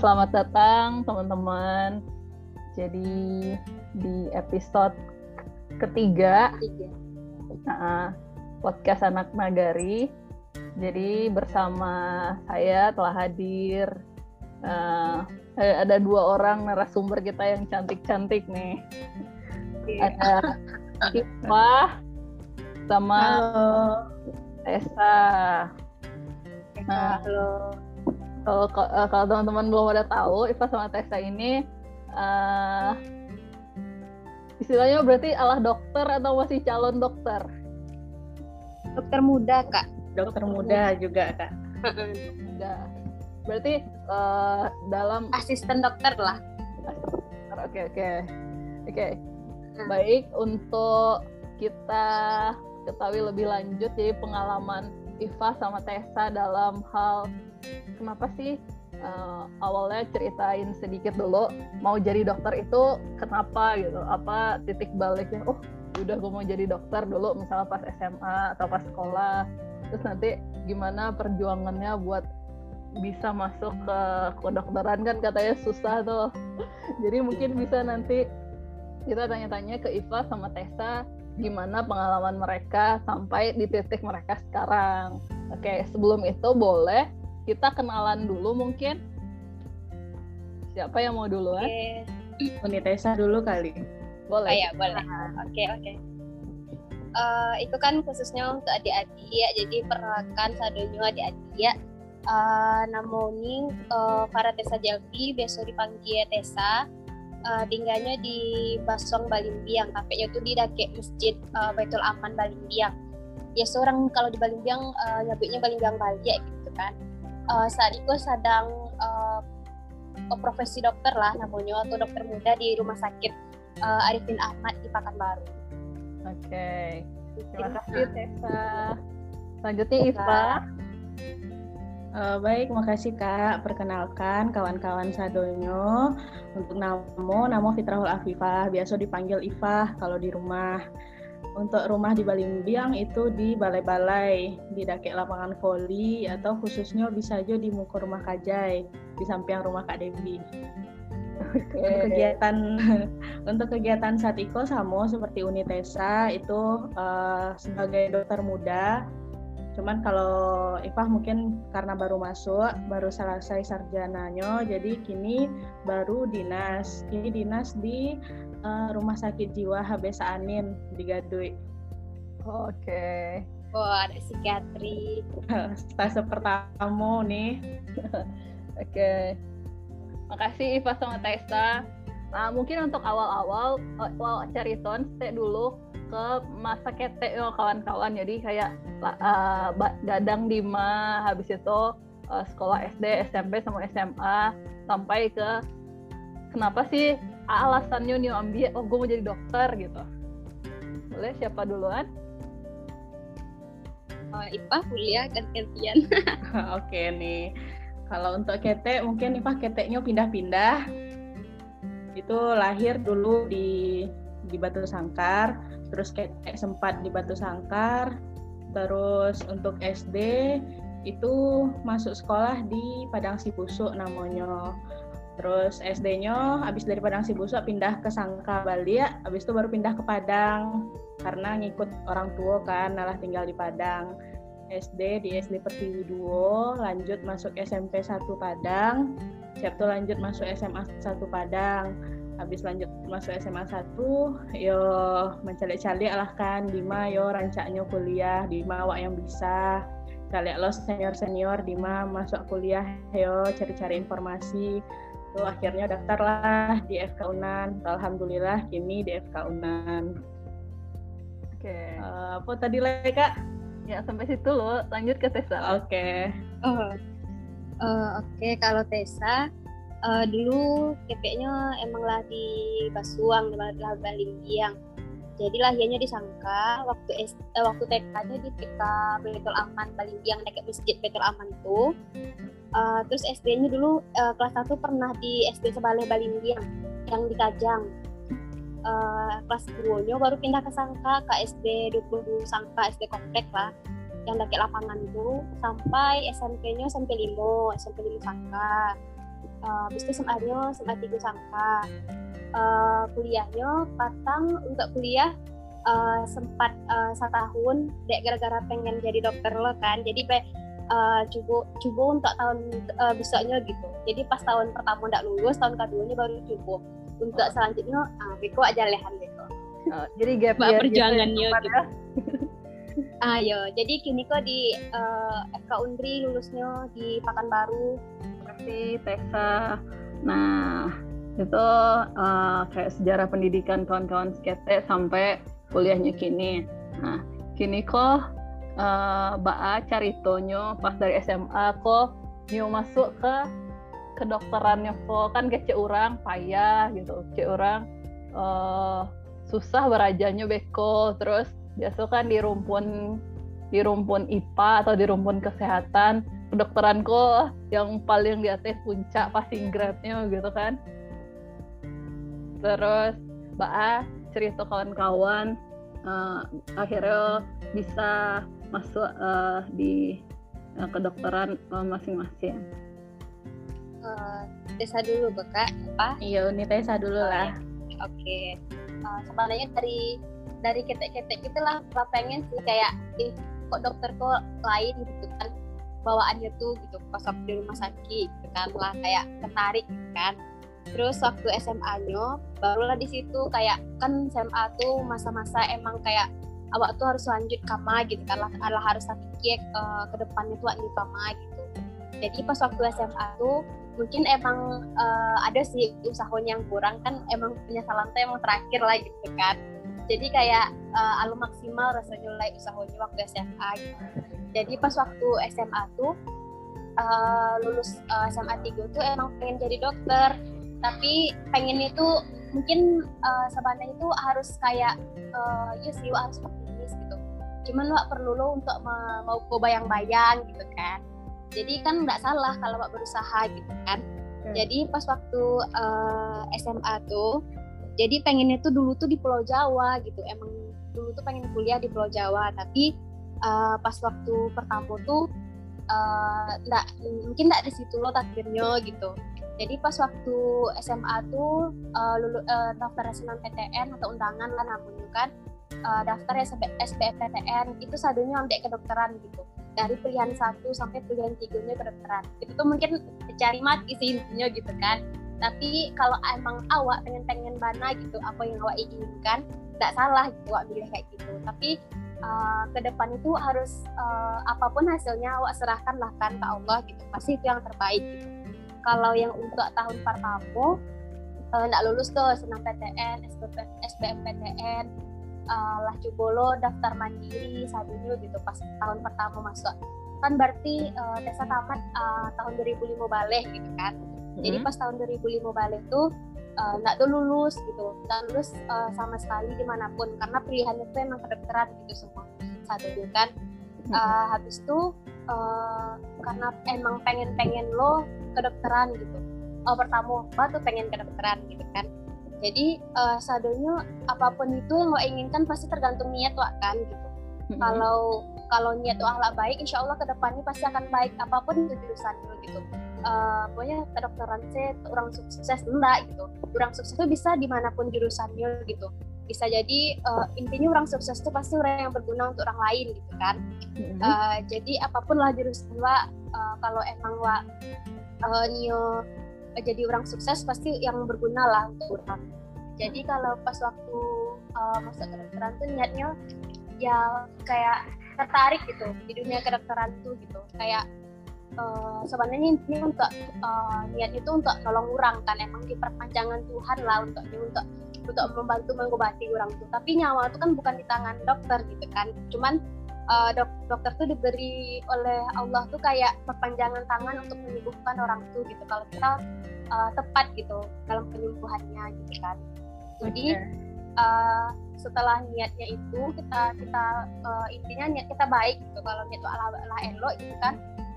Selamat datang teman-teman. Jadi di episode ketiga uh, podcast anak nagari. Jadi bersama saya telah hadir uh, ada dua orang narasumber kita yang cantik-cantik nih. Yeah. Ada Ipa sama Halo. Tessa. Nah, Halo kalau uh, kalau teman-teman belum ada tahu Iva sama Tessa ini uh, istilahnya berarti alah dokter atau masih calon dokter? Dokter muda kak. Dokter, muda, juga kak. Muda. Berarti uh, dalam asisten dokter lah. Oke oke. Oke. Hmm. baik untuk kita ketahui lebih lanjut jadi pengalaman Iva sama Tessa dalam hal kenapa sih uh, awalnya ceritain sedikit dulu mau jadi dokter itu kenapa gitu apa titik baliknya oh udah gue mau jadi dokter dulu misalnya pas SMA atau pas sekolah. Terus nanti gimana perjuangannya buat bisa masuk ke kedokteran kan katanya susah tuh. Jadi mungkin bisa nanti kita tanya-tanya ke Iva sama Tessa gimana pengalaman mereka sampai di titik mereka sekarang. Oke, sebelum itu boleh kita kenalan dulu mungkin. Siapa yang mau duluan? Okay. Unitesa dulu kali. Boleh. Oh, ya boleh. Oke okay, oke. Okay. uh, itu kan khususnya untuk adik-adik ya jadi perkenalkan sadonyo adik-adik. Ya uh, namanya uh, para Tessa Jalvi biasa dipanggil Tessa uh, tinggalnya di Basong Balimbiang tapi itu di Dake Masjid uh, Baitul Aman Balimbiang ya seorang kalau di Balimbiang uh, nyebutnya Balimbiang Bali ya gitu kan uh, saat itu sedang uh, profesi dokter lah namanya atau dokter muda di rumah sakit uh, Arifin Ahmad di Pekanbaru. Oke, okay. terima kasih Tessa. Selanjutnya Iva. Uh, baik, makasih Kak. Perkenalkan kawan-kawan Sadonyo. Untuk namo, namo Fitrahul Afifah. Biasa dipanggil Iva kalau di rumah. Untuk rumah di Balimbiang itu di balai-balai, di dakek lapangan voli atau khususnya bisa aja di muka rumah Kajai, di samping rumah Kak Devi. Okay. Untuk kegiatan untuk kegiatan Satiko sama seperti Unitesa itu uh, sebagai dokter muda. Cuman kalau Ifah mungkin karena baru masuk, baru selesai sarjananya, jadi kini baru dinas. Kini dinas di uh, rumah sakit jiwa HB Anin di Gadui. Oke. Okay. Oh, ada psikiatri. Stase pertama nih. Oke. okay. Makasih Iva sama Testa. Nah, mungkin untuk awal-awal awal ceriton stay dulu ke masa ketek yo kawan-kawan. Jadi kayak uh, gadang Dima habis itu uh, sekolah SD, SMP sama SMA sampai ke kenapa sih alasannya nih ambil oh gue mau jadi dokter gitu. Boleh siapa duluan? Uh, Ipa kuliah gantian. Oke nih. Kalau untuk kete mungkin Ipa keteknya pindah-pindah itu lahir dulu di di Batu Sangkar terus ketek sempat di Batu Sangkar. Terus untuk SD itu masuk sekolah di Padang Sipusuk namanya. Terus SD-nya habis dari Padang Sibusu pindah ke Sangka Bali ya, habis itu baru pindah ke Padang. Karena ngikut orang tua kan, malah tinggal di Padang. SD di SD Pertiwi 2, lanjut masuk SMP 1 Padang, siap tuh lanjut masuk SMA 1 Padang. Habis lanjut masuk SMA 1, yo mencari-cari lah kan, Dima yo rancaknya kuliah, Dima awak yang bisa. Kalian lo senior-senior, Dima masuk kuliah, yo cari-cari informasi itu akhirnya daftarlah di FK Unan alhamdulillah kini di FK Unan oke okay. uh, eh, apa tadi lagi kak ya sampai situ loh lanjut ke Tessa oke okay. oh uh, oke okay. kalau Tessa uh, dulu kepeknya emanglah di Basuang di Balimbiang jadi lahirnya disangka waktu S, eh, waktu TK-nya di TK Betul Aman Balimbiang dekat masjid Betul Aman itu. Uh, terus SD-nya dulu uh, kelas 1 pernah di SD Sebale Balimbiang yang di Kajang. Uh, kelas 2 baru pindah ke Sangka ke SD 20 Sangka SD komplek lah yang dari lapangan itu sampai SMP-nya SMP 5 SMP 5 Sangka. Uh, habis itu SMA-nya SMA 3 Sangka. Uh, kuliahnya patang untuk kuliah uh, sempat uh, satu tahun dek gara-gara pengen jadi dokter lo kan. Jadi pe uh, coba coba untuk tahun uh, besoknya gitu. Jadi pas tahun pertama tidak lulus tahun keduanya baru coba untuk selanjutnya uh, beko aja lehan beko. Oh, jadi gap year perjuangannya gitu, gitu. Ayo, jadi kini kok di uh, FK Undri lulusnya di Pekanbaru. Terima Tessa. Nah, itu uh, kayak sejarah pendidikan kawan-kawan skete sampai kuliahnya kini. Nah, kini kok uh, Baa caritonyo pas dari SMA kok nyu masuk ke kedokterannya kok kan cek orang payah gitu, cek orang uh, susah berajanya beko terus biasa kan di rumpun di rumpun IPA atau di rumpun kesehatan kedokteran kok yang paling di atas puncak passing grade-nya gitu kan terus Mbak A cerita kawan-kawan uh, akhirnya bisa masuk uh, di uh, kedokteran masing-masing uh, Tesa dulu Beka apa? Iya, Uni Tesa dulu lah. Oke. Okay. Uh, sebenarnya dari dari ketek-ketek gitu lah. Pengen sih kayak eh kok dokter kok lain gitu kan bawaannya tuh gitu pas waktu di rumah sakit gitu kan lah kayak tertarik gitu kan. Terus waktu SMA-nya barulah di situ kayak kan SMA tuh masa-masa emang kayak awak tuh harus lanjut kama gitu kan lah, lah harus pikir uh, ke depannya tuh di kama gitu. Jadi pas waktu SMA tuh mungkin emang uh, ada sih usahanya yang kurang kan emang penyesalan tuh emang terakhir lah gitu kan jadi kayak uh, alum maksimal rasanya mulai usahanya waktu SMA gitu. jadi pas waktu SMA tuh uh, lulus uh, SMA 3 tuh emang pengen jadi dokter tapi pengen itu mungkin uh, sebenarnya itu harus kayak uh, ya sih harus optimis gitu cuman lo perlu lo untuk mau kau bayang-bayang gitu kan jadi kan nggak salah kalau mbak berusaha gitu kan hmm. jadi pas waktu uh, SMA tuh jadi pengennya tuh dulu tuh di Pulau Jawa gitu. Emang dulu tuh pengen kuliah di Pulau Jawa tapi uh, pas waktu pertama tuh uh, nggak mungkin nggak di situ lo takdirnya gitu. Jadi pas waktu SMA tuh uh, lulu, uh, daftar SNMPTN atau undangan lah namanya kan uh, daftar SBMPTN itu sadunya sampai kedokteran gitu. Dari pilihan satu sampai pilihan tiganya kedokteran. Itu tuh mungkin cari mati sih intinya gitu kan tapi kalau emang awak pengen pengen mana gitu apa yang awak inginkan tidak salah gitu awak pilih kayak gitu. Tapi uh, ke depan itu harus uh, apa pun hasilnya awak serahkan lah kan ke Allah gitu. Pasti itu yang terbaik gitu. Kalau yang untuk tahun pertama uh, lulus tuh senang PTN SBMPTN uh, lah cubolo daftar mandiri sadunya gitu. Pas tahun pertama masuk. Kan berarti uh, Tessa tamat uh, tahun 2005 balik gitu kan jadi pas tahun 2005 balik tuh uh, nggak tuh lulus gitu. Nggak lulus uh, sama sekali di mana pun. Karena pilihannya tuh emang kedokteran gitu semua. Satu itu kan. Uh, habis itu uh, karena emang pengen-pengen lo kedokteran gitu. Oh pertama apa tuh pengen kedokteran gitu kan. Jadi uh, sadonya apa pun itu yang lo inginkan pasti tergantung niat lo kan gitu. Kalau kalau niat lo akhlak baik insya Allah ke depannya pasti akan baik apa pun itu jurusan lo gitu uh, pokoknya kedokteran saya orang sukses enggak gitu. Orang sukses itu bisa di mana pun jurusannya gitu. Bisa jadi uh, intinya orang sukses itu pasti orang yang berguna untuk orang lain gitu kan. Mm-hmm. uh, jadi apa pun lah jurusan wa uh, kalau emang wa uh, nio uh, jadi orang sukses pasti yang berguna lah untuk orang. Jadi kalau pas waktu uh, masuk kedokteran tuh niatnya ya kayak tertarik gitu di dunia kedokteran tuh gitu. Kayak uh, sebenarnya ini untuk uh, niat itu untuk nolong orang kan emang di perpanjangan Tuhan lah untuk untuk untuk membantu mengobati orang tuh tapi nyawa itu kan bukan di tangan dokter gitu kan. Cuman uh, dok dokter tuh diberi oleh Allah tuh kayak perpanjangan tangan untuk menyembuhkan orang tuh gitu. Kalau kita uh, tepat gitu dalam penyembuhannya gitu kan. Jadi uh, setelah niatnya itu kita kita uh, intinya niat kita baik gitu. Kalau niat itu ala ala elok gitu kan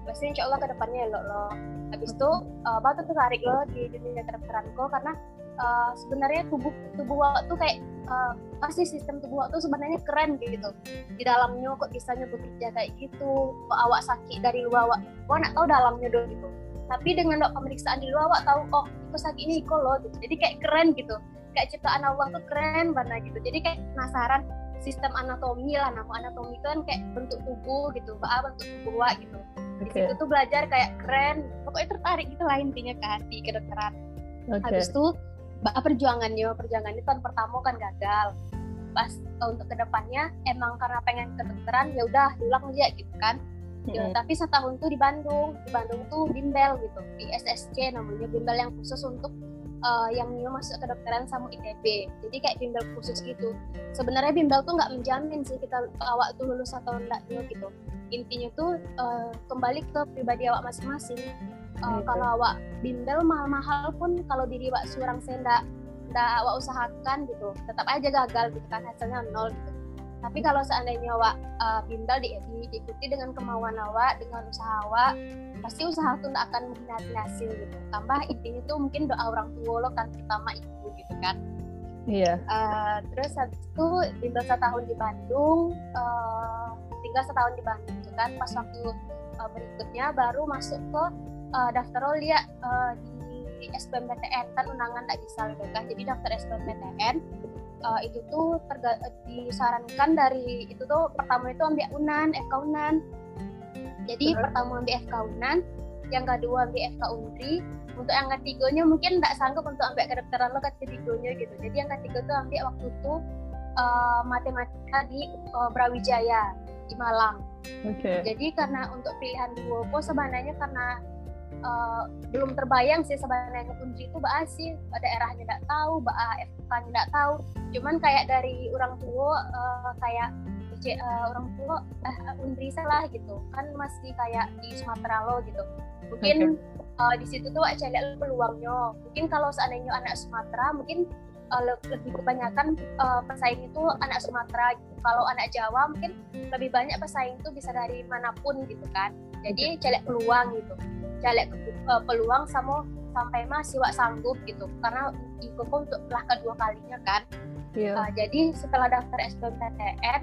pasti insya Allah ke depannya lo lo habis itu uh, batu tertarik lo di dunia kedokteran kok karena uh, sebenarnya tubuh tubuh waktu kayak uh, pasti sistem tubuh waktu sebenarnya keren gitu. Di dalamnya kok bisanya bekerja kayak gitu. Kok awak sakit dari luar awak kok nak tahu dalamnya dong gitu. Tapi dengan dok pemeriksaan di luar awak tahu oh itu sakit ini kok loh gitu. Jadi kayak keren gitu. Kayak ciptaan Allah tuh keren banget gitu. Jadi kayak penasaran sistem anatomi lah nama anatomi itu kan kayak bentuk tubuh gitu. Bah bentuk tubuh gitu di situ tuh belajar kayak keren pokoknya tertarik gitu lah intinya ke hati kedokteran. Okay. habis itu bah perjuangannya perjuangannya tahun pertama kan gagal. Pas uh, untuk ke depannya emang karena pengen kedokteran ya udah diulang aja gitu kan. Ya, mm-hmm. tapi setahun tuh di Bandung. Di Bandung tuh bimbel gitu di SSC namanya bimbel yang khusus untuk uh, yang new masuk kedokteran sama ITB jadi kayak bimbel khusus gitu. Sebenarnya bimbel tuh nggak menjamin sih kita awak tuh lulus atau enggak gitu. Intinya tuh uh, kembali ke pribadi awak masing-masing. Uh, kalau awak bimbel mahal-mahal pun kalau diri awak seorang saya enggak, enggak awak usahakan gitu tetap aja gagal gitu kan hasilnya nol gitu tapi kalau seandainya awak uh, bimbel di, di, diikuti dengan kemauan awak dengan usaha awak pasti usaha itu tidak akan mengkhianati hasil gitu. Tambah intinya tuh mungkin doa orang tua lo kan terutama ibu gitu kan. Iya. Uh, terus habis itu bimbel setahun di Bandung uh, tinggal setahun di Bandung gitu kan. Pas waktu uh, berikutnya baru masuk ke uh, daftar rol ya uh, di SBMPTN kan undangan tak bisa gitu kan. Jadi daftar SBMPTN uh, itu tuh terga disarankan dari itu tuh pertama itu ambil unan FK unan jadi Betul. pertama ambil FK unan yang kedua ambil FK undri untuk yang ketiganya mungkin tidak sanggup untuk ambil kedokteran lo ketiganya gitu jadi yang ketiga tuh ambil waktu itu uh, matematika di uh, Brawijaya di Malang. Okay. Jadi karena untuk pilihan dua kok sebenarnya karena uh, belum terbayang sih sebenarnya kunci itu bah sih daerahnya tidak tahu, bah FK-nya tidak tahu. Cuman kayak dari orang tua uh, kayak uh, orang tua uh, Undri salah gitu kan masih kayak di Sumatera lo gitu. Mungkin okay. uh, di situ tuh saya lihat peluangnya. Mungkin kalau seandainya anak Sumatera mungkin uh, lebih kebanyakan uh, pesaing itu anak Sumatera gitu. Kalau anak Jawa mungkin lebih banyak pesaing itu bisa dari mana pun gitu kan. Jadi celek peluang gitu. Celek uh, peluang sama sampai masih wak sanggup gitu. Karena ikut untuk telah kedua kalinya kan. Yeah. Iya. Uh, jadi setelah daftar SBMPTN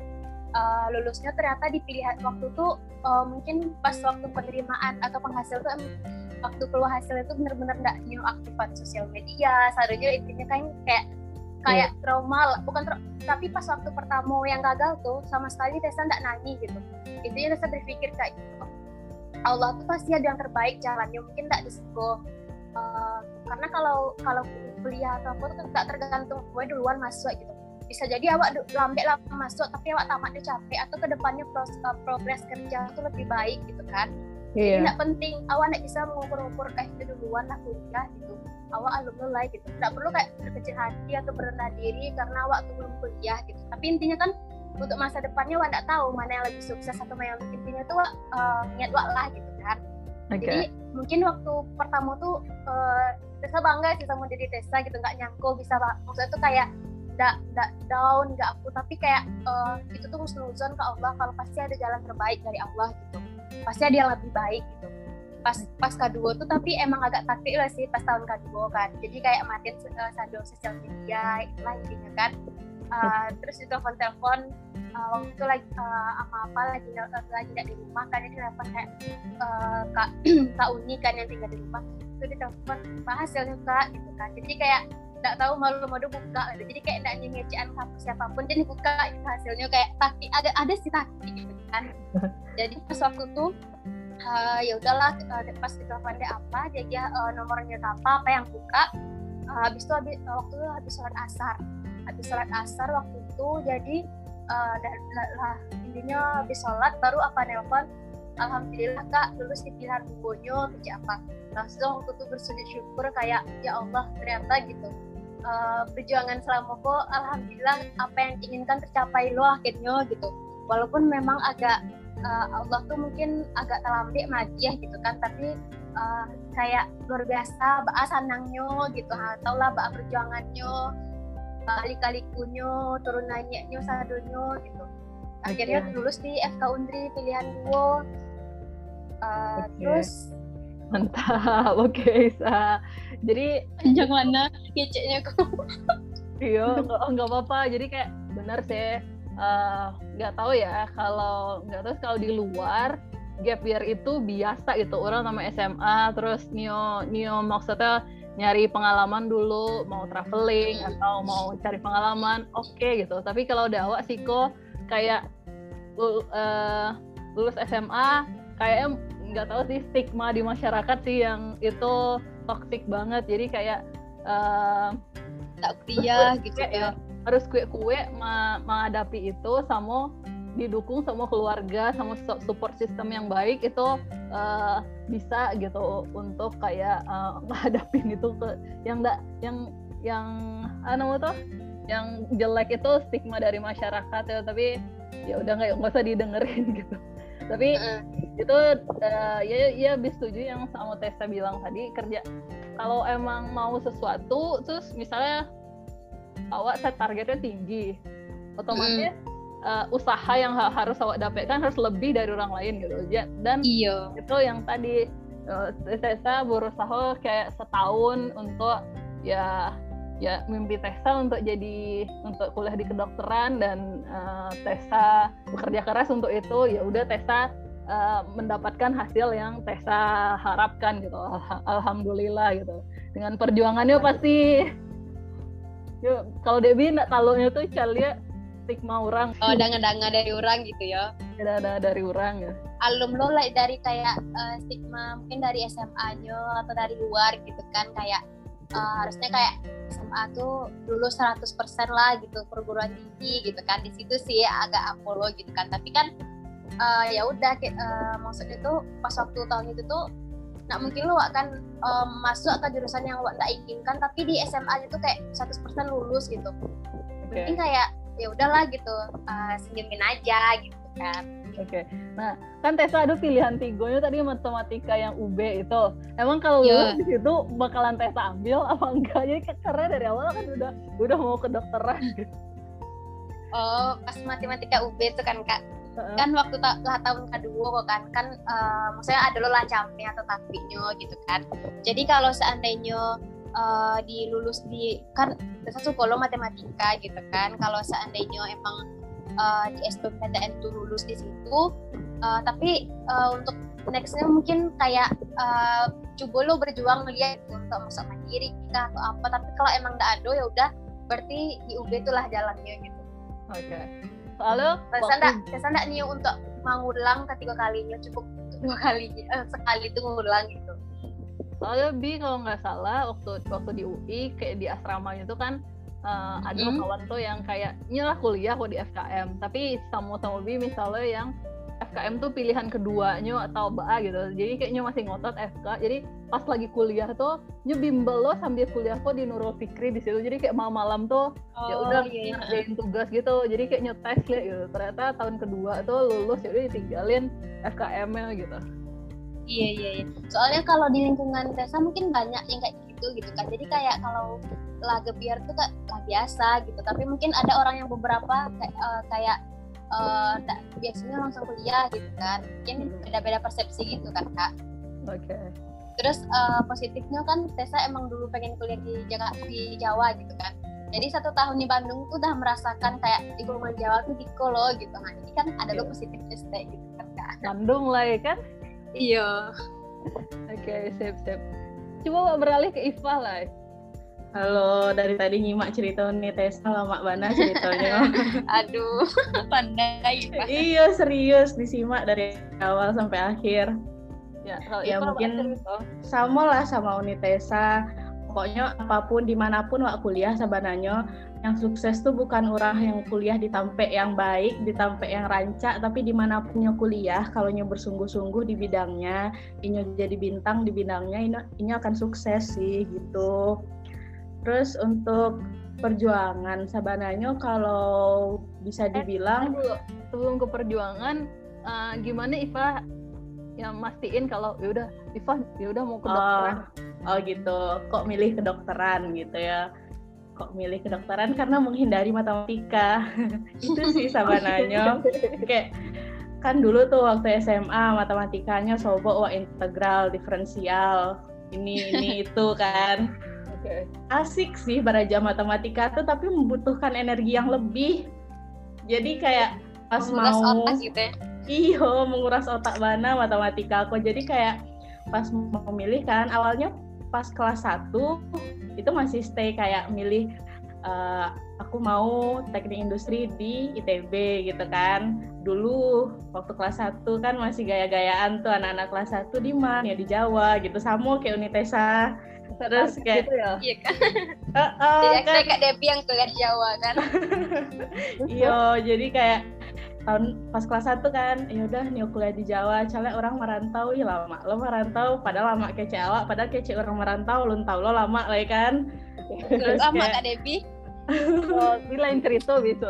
uh, lulusnya ternyata dipilih waktu itu uh, mungkin pas waktu penerimaan atau penghasil tuh waktu keluar hasil itu benar-benar nggak new aktifan sosial media seharusnya intinya kan kayak kayak yeah. trauma lah bukan tra tapi pas waktu pertama yang gagal tuh sama sekali Tessa nggak nangis gitu intinya Tessa berpikir kayak gitu Allah tuh pasti ada yang terbaik jalannya mungkin nggak disebut uh, karena kalau kalau kuliah atau apa tuh nggak tergantung gue duluan masuk gitu. Bisa jadi awak lambat lah masuk tapi awak tamatnya capek atau ke depannya uh, progres kerja itu lebih baik gitu kan. Yeah. tidak penting awak tidak bisa mengukur-ukur kayak itu duluan lah kuliah gitu. Awak alumni gitu. Tidak perlu kayak berkecil hati atau berendah diri karena awak tuh belum kuliah gitu. Tapi intinya kan untuk masa depannya tidak tahu mana yang lebih sukses atau mana yang lebih intinya tuh uh, niat awak lah gitu kan. Okay. jadi mungkin waktu pertama tuh uh, Tessa bangga sih sama diri Tessa gitu nggak nyangko bisa maksudnya tuh kayak nggak nggak down nggak aku tapi kayak uh, itu tuh husnuzon ke Allah kalau pasti ada jalan terbaik dari Allah gitu. Pasti ada yang lebih baik gitu. Pas pas kedua tuh tapi emang agak takut lah sih pas tahun kedua kan. Jadi kayak matiin uh, sado sosial media itulah intinya kan uh, terus itu telepon telepon uh, waktu itu lagi uh, apa apa lagi lagi tidak di rumah kan jadi telepon kayak uh, kak kak Uni kan yang tinggal di rumah. Itu ditelepon bahas hasilnya kak? Gitu kan. Jadi kayak tidak tahu malu-malu buka gitu. jadi kayak tidak nyengecean kampus siapa pun jadi buka itu hasilnya. Kayak tapi ada ada sih tapi gitu kan. Jadi pas waktu tuh uh, ya udahlah uh, pas ditelepon dia apa dia, dia uh, nomornya apa apa yang buka. Uh, habis itu habis waktu itu habis sholat asar habis sholat asar waktu itu jadi uh, lah intinya habis sholat baru apa nelpon Alhamdulillah kak lulus di pilihan Bonyo kerja apa? Langsung waktu itu bersujud syukur kayak ya Allah ternyata gitu. Uh, perjuangan selama kok Alhamdulillah apa yang diinginkan tercapai lo akhirnya gitu. Walaupun memang agak uh, Allah tuh mungkin agak terlambat ya gitu kan tapi uh, kayak luar biasa bahas sanangnya gitu. Atau lah perjuangannya kali-kali kunyo turunannya nyo sadonyo gitu akhirnya okay. lulus di FK Undri pilihan duo uh, okay. terus Mantap, oke okay, Isa. Jadi panjang mana keceknya kok? iya, nggak apa-apa. Jadi kayak benar sih. Eh, nggak uh, tahu ya kalau nggak tahu kalau di luar gap year itu biasa gitu orang nama SMA terus neo neo maksudnya nyari pengalaman dulu mau traveling atau mau cari pengalaman oke okay, gitu. Tapi kalau udah awak sih kok kayak uh, lulus SMA kayaknya nggak tahu sih stigma di masyarakat sih yang itu toxic banget. Jadi kayak uh, tak kuliah gitu ya. harus kue-kue menghadapi itu sama didukung sama keluarga sama support system yang baik itu uh, bisa gitu untuk kayak uh, ngadapin itu ke yang enggak yang yang anu tuh yang jelek itu stigma dari masyarakat ya tapi ya udah nggak nggak usah didengerin gitu tapi uh. itu uh, ya ya bis setuju yang sama Tessa bilang tadi kerja kalau emang mau sesuatu terus misalnya awak set targetnya tinggi otomatis mm. Uh, usaha yang ha harus awak dapatkan harus lebih dari orang lain gitu. Ya dan iyo. itu yang tadi uh, Tessa berusaha kayak setahun untuk ya ya mimpi Tessa untuk jadi untuk kuliah di kedokteran dan uh, Tessa bekerja keras untuk itu. Ya udah Tessa uh, mendapatkan hasil yang Tessa harapkan gitu. Alhamdulillah gitu. Dengan perjuangannya pasti. Ya, kalau Debbie talunya tuh Calia stigma orang. Oh danga-danga dari orang gitu ya. Ada ada dari orang ya. Alum lo like dari kayak uh, stigma mungkin dari SMA-nya atau dari luar gitu kan kayak uh, harusnya kayak SMA tuh dulu 100% lah gitu perguruan tinggi gitu kan. Di situ sih agak Apollo gitu kan. Tapi kan uh, ya udah uh, maksudnya tuh pas waktu tahun itu tuh nah mungkin lo akan um, masuk ke jurusan yang lo tak inginkan tapi di SMA itu kayak 100% lulus gitu. Okay. mungkin kayak ya udahlah gitu uh, senyumin aja gitu kan Oke, okay. nah kan Tessa ada pilihan tigonya tadi matematika yang UB itu. Emang kalau yeah. lu di situ bakalan Tessa ambil apa enggak? Jadi karena dari awal kan udah udah mau ke dokteran. Oh, pas matematika UB itu kan kak, kan waktu ta- lah tahun kedua kok kan, kan uh, maksudnya ada lo lancamnya atau taktiknya gitu kan. Jadi kalau seandainya uh, dilulus di kan Tessa psikolog matematika gitu kan, kalau seandainya emang uh, di SBMPTN itu lulus di situ uh, tapi uh, untuk nextnya mungkin kayak uh, coba lo berjuang lihat gitu, untuk masuk mandiri kah atau apa. Tapi kalau emang nggak ada ya udah berarti di UB itulah jalannya gitu. Oke. Okay. soalnya saya enggak nih untuk mengulang ketiga kalinya cukup dua kali uh, sekali itu ngulang gitu soalnya bi kalau nggak salah waktu waktu di UI kayak di asrama itu kan uh, ada mm. kawan tuh yang kayak nyelah kuliah kok di FKM tapi sama-sama bi misalnya yang FKM tuh pilihan keduanya atau BA gitu. Jadi kayaknya masih ngotot FK jadi pas lagi kuliah tuh nyu bimbel lo sambil kuliah kok di Nurul Fikri di situ. Jadi kayak malam-malam tuh ya oh, ya udah iya, ngerjain tugas gitu. Jadi kayak nyetes ya gitu. Ternyata tahun kedua tuh lulus ya udah ditinggalin FKM-nya gitu iya iya iya. Soalnya kalau di lingkungan Tessa mungkin banyak yang kayak gitu gitu kan. Jadi kayak kalau laga biar tuh lah biasa gitu. Tapi mungkin ada orang yang beberapa kayak, uh, kayak uh, biasanya langsung kuliah gitu kan. Mungkin beda-beda persepsi gitu kan kak. Oke. Okay. terus uh, positifnya kan Tessa emang dulu pengen kuliah di Jakarta di Jawa gitu kan. Jadi satu tahun di Bandung tuh udah merasakan kayak di Kulman Jawa tuh di Kolo gitu nah jadi kan ada yeah. lo positif stay gitu kan kak. Bandung lah ya kan iya oke okay, sip sip coba beralih ke Iva lah Halo, dari tadi nyimak cerita nih Tessa lama Bana ceritanya. Aduh, pandai. iya, serius disimak dari awal sampai akhir. Ya, ya mungkin sama lah sama Unitesa. Pokoknya apa pun di mana pun wak kuliah sabananya yang sukses tuh bukan orang yang kuliah di tampe yang baik, di tampe yang rancak, tapi di mana pun kuliah, kalau nyo bersungguh-sungguh di bidangnya, ini jadi bintang di bidangnya, ini, akan sukses sih gitu. Terus untuk perjuangan sabananya kalau bisa eh, dibilang eh, sebelum ke perjuangan uh, gimana Iva yang mastiin kalau ya udah Iva ya udah mau ke dokteran. Oh, oh gitu. Kok milih kedokteran gitu ya? Kok milih kedokteran karena menghindari matematika. Itu sih sabananya. Kayak kan dulu tuh waktu SMA matematikanya sobo wah integral diferensial ini ini itu kan okay. asik sih belajar matematika tuh tapi membutuhkan energi yang lebih jadi kayak pas menguras mau otak gitu ya iyo menguras otak mana matematika aku jadi kayak pas mau milih kan awalnya pas kelas 1 itu masih stay kayak milih uh, aku mau teknik industri di ITB gitu kan. Dulu waktu kelas 1 kan masih gaya-gayaan tuh anak-anak kelas 1 di mana ya di Jawa gitu. Sama kayak Unitesa terus kayak gitu ya? iya kan? Uh, uh, jadi kan. Kak Debbie yang ke Jawa kan. Iya jadi kayak tahun pas kelas 1 kan ya udah nih kuliah di Jawa. Calek orang merantau ya lama. Lo merantau padahal lama kece awak padahal kece orang merantau lo tahu lo lama lah ya kan? Terus lama Kak Debbie? Oh, lain cerita gitu.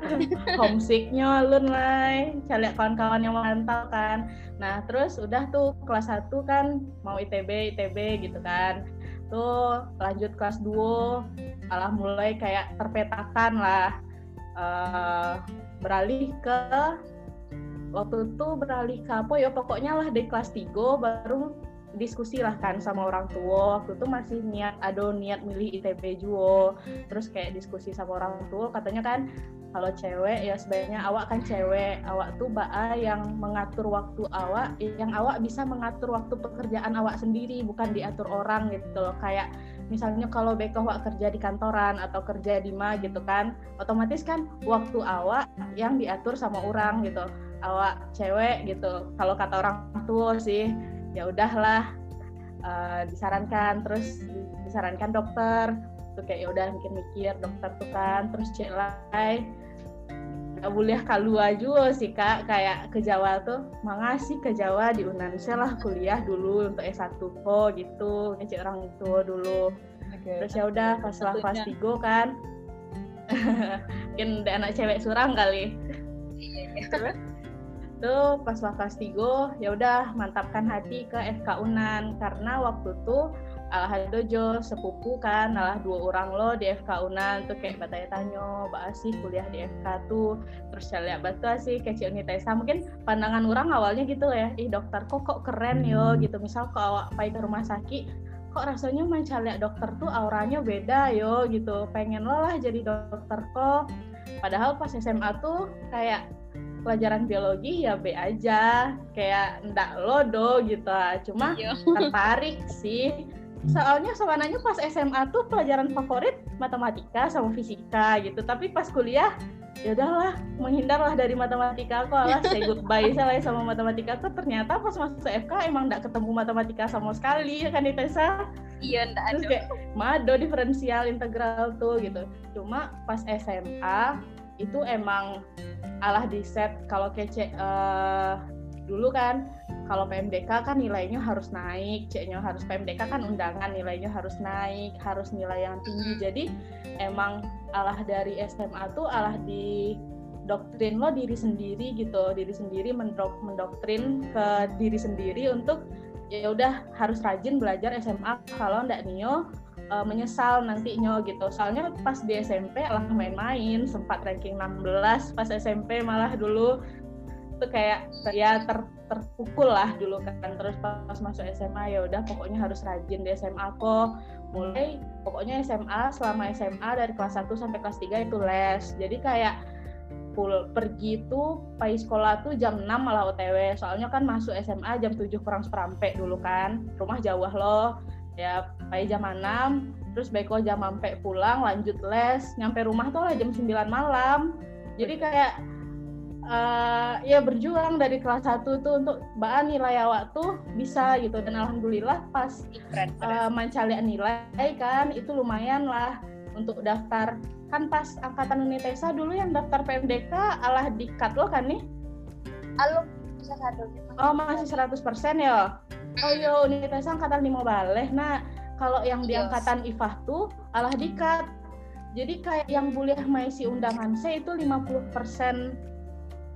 Homesicknya lu lah calek kawan-kawan yang merantau kan. Nah terus udah tuh kelas 1 kan mau ITB ITB gitu kan. Tuh lanjut kelas 2 malah mulai kayak terpetakan lah. Uh, beralih ke waktu itu beralih ke apa ya pokoknya lah dari kelas 3 baru diskusi lah kan sama orang tua. Waktu itu masih niat ada niat milih ITB juga terus kayak diskusi sama orang tua katanya kan kalau cewek ya sebaiknya awak kan cewek. Awak tuh baa yang mengatur waktu awak yang awak bisa mengatur waktu pekerjaan awak sendiri bukan diatur orang gitu loh. Kayak misalnya kalau beko awak kerja di kantoran atau kerja di ma gitu kan otomatis kan waktu awak yang diatur sama orang gitu. Awak cewek gitu. Kalau kata orang tua sih ya udahlah uh, disarankan. Terus disarankan dokter. Tuh kayak ya udah mikir-mikir dokter tuh kan. Terus cek lai boleh kalua juga sih kak. Kayak ke Jawa tuh mangasih ke Jawa di Unansya lah kuliah dulu untuk S1 kok gitu. Ngecek orang itu dulu. Okay. terus ya udah pas lah kelas tiga kan. Mungkin anak cewek surang kali. Iya, tuh pas kelas tiga ya udah mantapkan hati ke FK Unan. Karena waktu tuh alah dojo sepupu kan alah dua orang lo di FK Unan tuh kayak bataya tanyo mbak sih kuliah di FK tuh terus saya lihat batu sih kayak Uni Tesa mungkin pandangan orang awalnya gitu ya ih dokter kok kok keren yo gitu. Misal kok awak pai ke rumah sakit kok rasanya lihat dokter tuh auranya beda yo gitu. Pengen lo lah jadi dokter kok. Padahal pas SMA tuh kayak pelajaran biologi ya B aja kayak ndak lodo gitu. Cuma iya. tertarik sih soalnya sebenarnya pas SMA tuh pelajaran favorit matematika sama fisika gitu. Tapi pas kuliah ya udahlah menghindarlah dari matematika. Aku alah say goodbye saya sama matematika tuh. Ternyata pas masuk FK emang ndak ketemu matematika sama sekali kan di Tesa iya ndak terus kayak mado diferensial integral tuh gitu. Cuma pas SMA itu emang alah di set. Kalau kece uh, dulu kan kalau PMDK kan nilainya harus naik, C-nya harus PMDK kan undangan nilainya harus naik, harus nilai yang tinggi. Jadi emang alah dari SMA tuh alah di doktrin lo diri sendiri gitu, diri sendiri mendok mendoktrin ke diri sendiri untuk ya udah harus rajin belajar SMA kalau ndak nio uh, menyesal nantinya gitu. Soalnya pas di SMP lah main-main, sempat ranking 16 pas SMP malah dulu tuh kayak ya ter, terpukul lah dulu kan. Terus pas masuk SMA ya udah pokoknya harus rajin di SMA kok. Mulai pokoknya SMA selama SMA dari kelas 1 sampai kelas 3 itu les. Jadi kayak full pergi tuh pai sekolah tuh jam 6 malah OTW soalnya kan masuk SMA jam 7 kurang seperempat dulu kan. Rumah jauh loh. Ya pai jam 6 terus beko jam sampai pulang lanjut les. Nyampe rumah tuh lah jam 9 malam. Jadi kayak uh, ya berjuang dari kelas 1 tuh untuk mbak nilai awak tuh bisa gitu. Dan alhamdulillah pas uh, mencari nilai kan itu lumayan lah untuk daftar. Kan pas angkatan Unitesa dulu yang daftar PMDK alah dikat lo kan nih? Halo, bisa satu. Oh masih 100% ya? Oh yo Unitesa angkatan lima balik nah kalau yang di angkatan IFAH tuh alah dikat. Jadi kayak yang boleh maisi undangan saya itu 50%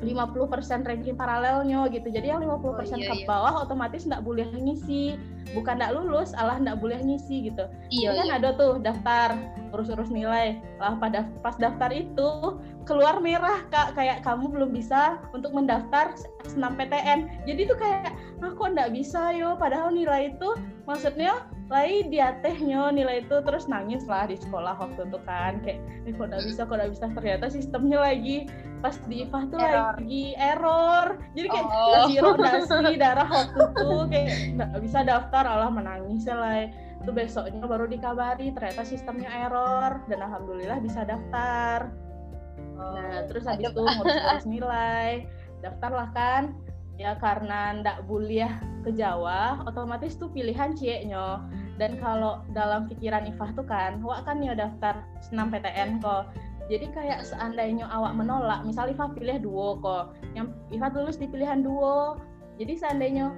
50% 50% ranking paralelnya gitu. Jadi yang 50% oh, iya, ke iya. bawah otomatis nggak boleh ngisi. Bukan nggak lulus, alah nggak boleh ngisi gitu. Iya, kan iya. ada tuh daftar urus-urus nilai. Lah pada pas daftar itu keluar merah kak kayak kamu belum bisa untuk mendaftar senam PTN. Jadi tuh kayak aku nah, nggak bisa yo padahal nilai itu maksudnya lain di atehnya nilai itu terus nangis lah di sekolah waktu itu kan. Kayak eh kok nggak bisa kok nggak bisa. Ternyata sistemnya lagi pas di IPA tuh error. lagi error. Jadi kayak oh. lagi rodasi darah waktu itu kayak nggak bisa daftar Allah menangis lah itu besoknya baru dikabari ternyata sistemnya error dan alhamdulillah bisa daftar. Oh. nah terus habis itu ngurus-ngurus nilai. Daftarlah kan ya karena ndak buliah ke Jawa otomatis tuh pilihan cieknya dan kalau dalam pikiran Ifah tuh kan wak kan ya daftar senam PTN kok. Jadi kayak seandainya awak menolak misal Ifah pilih duo kok. Yang Ifah lulus di pilihan duo. Jadi seandainya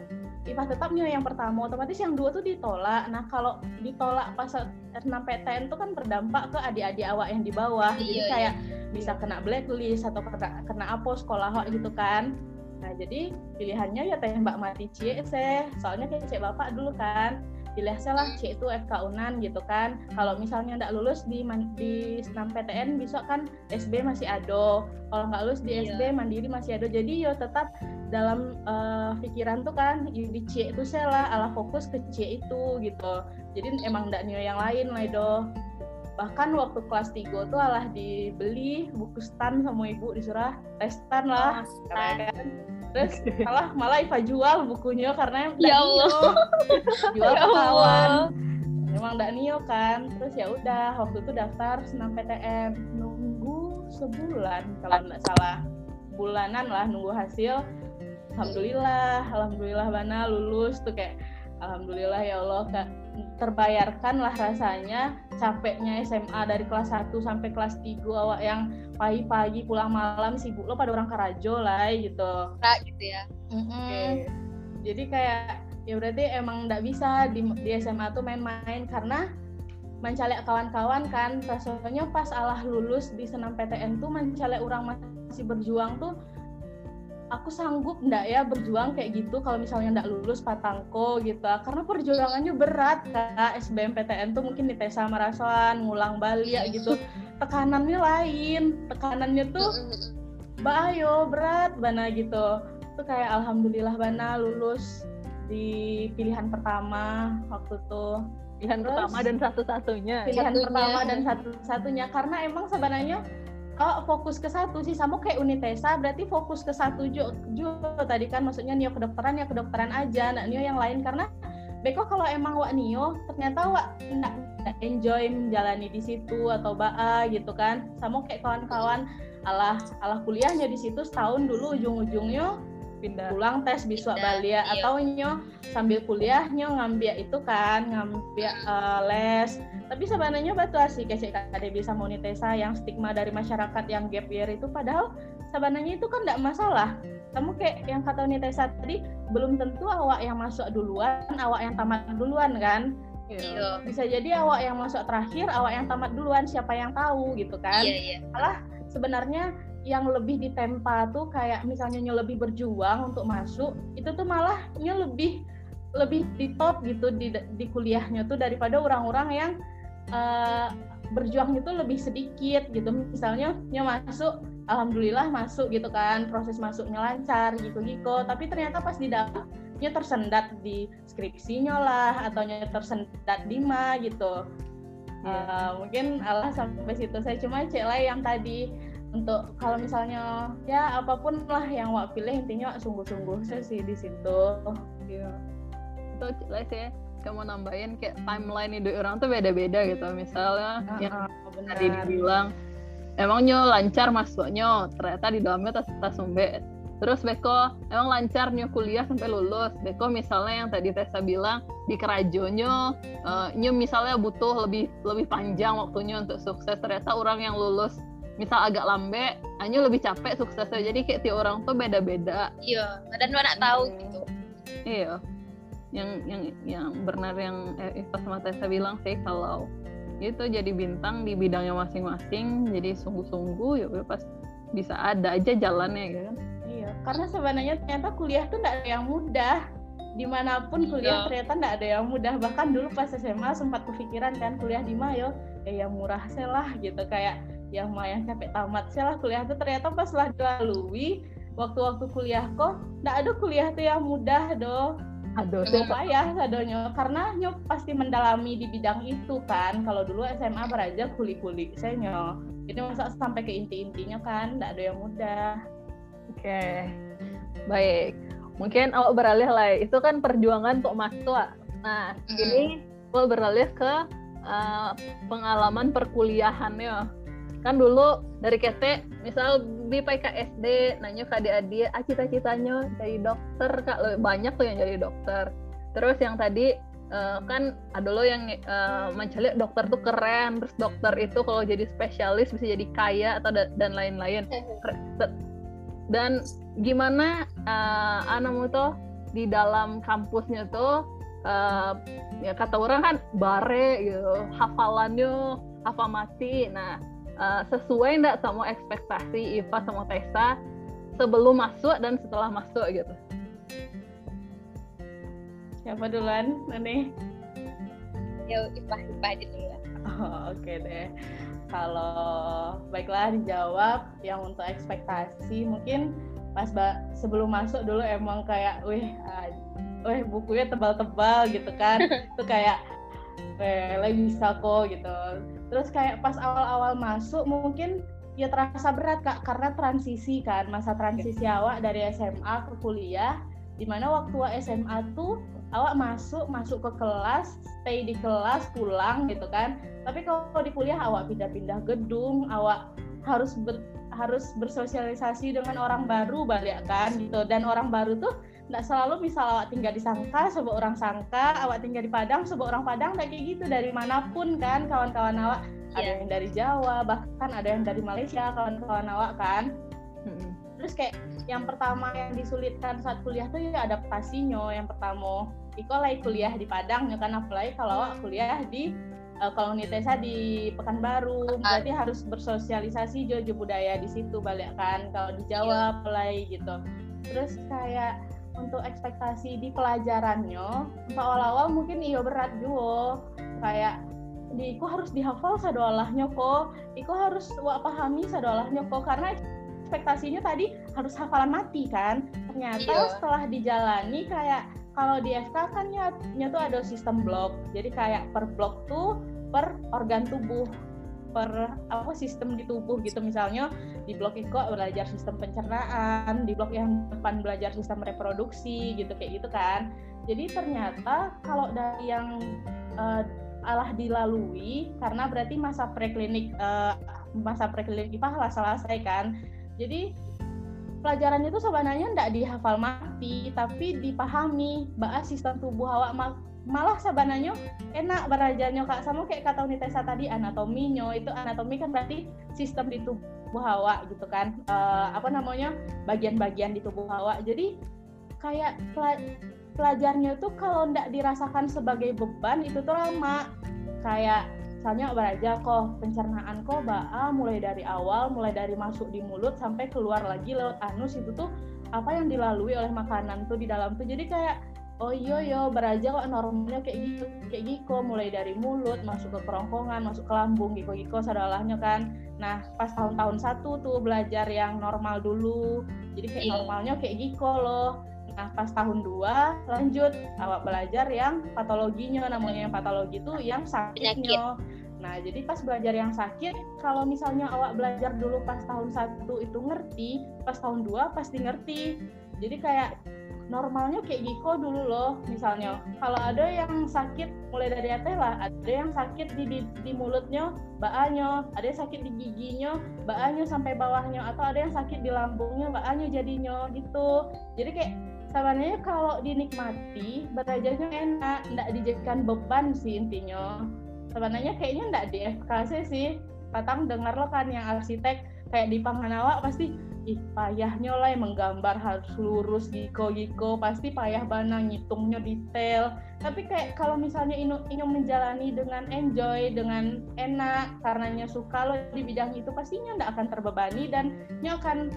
Ifah tetapnya yang pertama otomatis yang dua tuh ditolak. Nah kalau ditolak pas senam PTN tuh kan berdampak ke adik-adik awak yang di bawah. Jadi iya, kayak iya. bisa kena blacklist atau kena, kena apa sekolah gitu kan Nah, jadi pilihannya ya tembak mati cie seh. Soalnya kayak cek bapak dulu kan. Pilih saya lah cek itu FK Unan gitu kan. Kalau misalnya nggak lulus di di senam PTN besok kan SB masih ada. Kalau nggak lulus di iya. SB Mandiri masih ada. Jadi yo tetap dalam uh, pikiran tuh kan di C itu saya lah ala fokus ke C itu gitu. Jadi emang nggak nio yang lain lah itu bahkan waktu kelas 3 tuh alah dibeli buku stan sama ibu disuruh testan lah. Oh, kan. terus malah malah Iva jual bukunya karena ya Allah. Jual ya kawan emang ndak nio kan. Terus ya udah waktu itu daftar senam PTN nunggu sebulan kalau nggak salah. Bulanan lah nunggu hasil. Alhamdulillah alhamdulillah mana lulus tuh kayak alhamdulillah ya Allah kak terbayarkan lah rasanya capeknya SMA dari kelas 1 sampai kelas 3 awak yang pagi-pagi pulang malam sibuk lo pada orang Karajo lah gitu. Kak gitu ya. Mm -hmm. okay. Jadi kayak ya berarti emang nggak bisa di, di SMA tuh main-main karena mencalek kawan-kawan kan rasanya pas Allah lulus di senam PTN tuh mencalek orang masih berjuang tuh aku sanggup ndak ya berjuang kayak gitu kalau misalnya ndak lulus patangko gitu. Karena perjuangannya berat kak. SBMPTN tuh mungkin di Tesa Marasoan ngulang balik ya gitu. Tekanannya lain. Tekanannya tuh bayo berat bana gitu. Tuh kayak alhamdulillah bana lulus di pilihan pertama waktu tuh. Pilihan Terus, pertama dan satu-satunya. Pilihan satunya. pertama dan satu-satunya. Karena emang sebenarnya oh, fokus ke satu sih sama kayak Unitesa berarti fokus ke satu juga, tadi kan maksudnya Nio kedokteran ya kedokteran aja nak Nio yang lain. Karena Beko kalau emang wak Nio ternyata wak nggak enjoy menjalani di situ atau baa gitu kan. Sama kayak kawan-kawan alah alah kuliahnya di situ setahun dulu ujung-ujungnya pindah. pulang tes biswa Bali ya atau nyo sambil kuliah nyo ngambil itu kan ngambil uh, les tapi sebenarnya batu asik kade bisa monetesa yang stigma dari masyarakat yang gap year itu padahal sebenarnya itu kan tidak masalah kamu kayak yang kata Nitesa tadi belum tentu awak yang masuk duluan awak yang tamat duluan kan Iya. Bisa jadi awak yang masuk terakhir, awak yang tamat duluan, siapa yang tahu gitu kan? Iya, iya. Malah sebenarnya yang lebih ditempa tuh kayak misalnya nyo lebih berjuang untuk masuk itu tuh malah nyo lebih lebih di top gitu di, di kuliahnya tuh daripada orang-orang yang uh, berjuang itu lebih sedikit gitu. Misalnya nyo masuk alhamdulillah masuk gitu kan proses masuknya lancar gitu gitu tapi ternyata pas di dalam nyo tersendat di skripsinya lah atau tersendat di ma gitu. Uh, mungkin Allah sampai situ saya cuma cek yang tadi untuk kalau misalnya ya apa pun lah yang wak pilih intinya sungguh-sungguh saya sih di situ. Iya. Itu lah sih kamu nambahin kayak timeline hidup orang tuh beda-beda gitu. Misalnya uh, yang uh, tadi dibilang emangnya lancar masuknya ternyata di dalamnya tas tas sumbe? Terus Beko emang lancar nyo kuliah sampai lulus? Beko misalnya yang tadi Tessa bilang di kerajonyo uh, nyo misalnya butuh lebih lebih panjang waktunya untuk sukses ternyata orang yang lulus misal agak lambe hanya lebih capek suksesnya. Jadi kayak tiap orang tuh beda-beda. Iya dan mana tahu hmm. gitu. Iya yang yang yang benar yang eh, pas sama Tessa bilang sih kalau itu jadi bintang di bidangnya masing-masing jadi sungguh-sungguh ya pas bisa ada aja jalannya gitu kan. Karena sebenarnya ternyata kuliah tuh nggak ada yang mudah. Di mana pun kuliah yeah. ternyata nggak ada yang mudah. Bahkan dulu pas SMA sempat kepikiran kan kuliah di Mayo. Ya yang murah lah gitu. Kayak yang mah yang capek tamat lah kuliah tuh. Ternyata pas lah dilalui waktu-waktu kuliah kok nggak ada kuliah tuh yang mudah doh Aduh, sih payah sadonya karena nyok pasti mendalami di bidang itu kan. Kalau dulu SMA beraja kuli-kuli saya. Ini masa sampai ke inti-intinya kan, nggak ada yang mudah. Oke, okay. baik mungkin awak beralih lah itu kan perjuangan untuk mahasiswa nah mm. ini awak beralih ke uh, pengalaman perkuliahannya kan dulu dari kete misal di PKSD nanya ke adik-adik ah cita-citanya jadi dokter kak? Banyak tuh yang jadi dokter. Terus yang tadi uh, kan ada lo yang uh, mencari dokter tuh keren terus dokter itu kalau jadi spesialis bisa jadi kaya atau da dan lain-lain. Dan gimana uh, anamu tuh di dalam kampusnya tuh uh, ya kata orang kan bare gitu hafalannya hafal mati. Nah uh, sesuai enggak sama ekspektasi Iva sama Tessa sebelum masuk dan setelah masuk gitu? Siapa duluan Nani? Ya Iva Iva aja dulu. Oh, oke okay deh. Kalau baiklah dijawab. Yang untuk ekspektasi mungkin pas ba sebelum masuk dulu emang kayak wih uh, wih bukunya tebal-tebal gitu kan. Itu kayak wih lagi bisa kok gitu terus kayak pas awal-awal masuk mungkin ya terasa berat kak karena transisi kan masa transisi awak dari SMA ke kuliah di mana waktu SMA tuh awak masuk masuk ke kelas stay di kelas pulang gitu kan. Tapi kalau di kuliah awak pindah-pindah gedung awak harus ber, harus bersosialisasi dengan orang baru balik kan gitu. Dan orang baru tuh nggak selalu misal awak tinggal di Sangka sebuah orang Sangka awak tinggal di Padang sebuah orang Padang kayak gitu dari mana pun kan kawan-kawan awak. Yeah. ada yang dari Jawa bahkan ada yang dari Malaysia kawan-kawan awak kan. Hmm. terus kayak yang pertama yang disulitkan saat kuliah tuh ya adaptasinya yang pertama. Iko lagi kuliah di Padang ya kan apalagi kalau awak kuliah di uh, kalau Nitesa di Pekanbaru. Berarti harus bersosialisasi jojo budaya di situ balik kan kalau di Jawa iya. mulai gitu. Terus kayak untuk ekspektasi di pelajarannya awal-awal mungkin iyo berat juga. Kayak di Iko harus dihafal sadolahnya kok? Iko harus wak pahami sadolahnya kok? Karena ekspektasinya tadi harus hafalan mati kan? Ternyata iya. setelah dijalani kayak kalau di FK kan nya tuh ada sistem blok jadi kayak per blok tuh per organ tubuh per apa sistem di tubuh gitu. Misalnya di blok Iko belajar sistem pencernaan di blok yang depan belajar sistem reproduksi gitu kayak gitu kan. Jadi ternyata kalau dari yang uh, alah dilalui karena berarti masa preklinik uh, masa preklinik IPA lah selesai kan. Jadi pelajaran itu sebenarnya tidak dihafal mati tapi dipahami bahwa sistem tubuh awak malah sebenarnya enak belajarnya kak. Sama kayak kata Unitesa tadi anatominya itu anatomi kan berarti sistem di tubuh awak gitu kan. Uh, apa namanya? Bagian-bagian di tubuh awak jadi kayak pelajarnya itu kalau tidak dirasakan sebagai beban itu tuh lama. Kayak misalnya belajar kok pencernaan kok baa mulai dari awal mulai dari masuk di mulut sampai keluar lagi lewat anus itu tuh apa yang dilalui oleh makanan tuh di dalam tuh. Jadi kayak oh iya yo beraja kok normalnya kayak gitu kayak gitu mulai dari mulut masuk ke kerongkongan masuk ke lambung gitu gitu sadalahnya kan nah pas tahun-tahun satu tuh belajar yang normal dulu jadi kayak iya. normalnya kayak gitu loh Nah, pas tahun 2 lanjut awak belajar yang patologinya namanya yang patologi itu yang sakitnya. Nah, jadi pas belajar yang sakit, kalau misalnya awak belajar dulu pas tahun satu itu ngerti, pas tahun 2 pasti ngerti. Jadi kayak normalnya kayak Giko dulu loh misalnya. Kalau ada yang sakit mulai dari lah. Ada yang sakit di, di, di mulutnya baanya ada yang sakit di giginya baanya sampai bawahnya. Atau ada yang sakit di lambungnya baanya jadinya gitu. Jadi kayak sebenarnya kalau dinikmati belajarnya enak. Tidak dijadikan beban sih intinya. Sebenarnya kayaknya tidak di FKC sih Patang dengar lo kan yang arsitek. Kayak di Panganawa pasti ih payahnya lah yang menggambar harus lurus giko giko pasti payah banget ngitungnya detail. Tapi kayak kalau misalnya ingin ingin menjalani dengan enjoy dengan enak karenanya suka lo di bidang itu pastinya tidak akan terbebani dan nya akan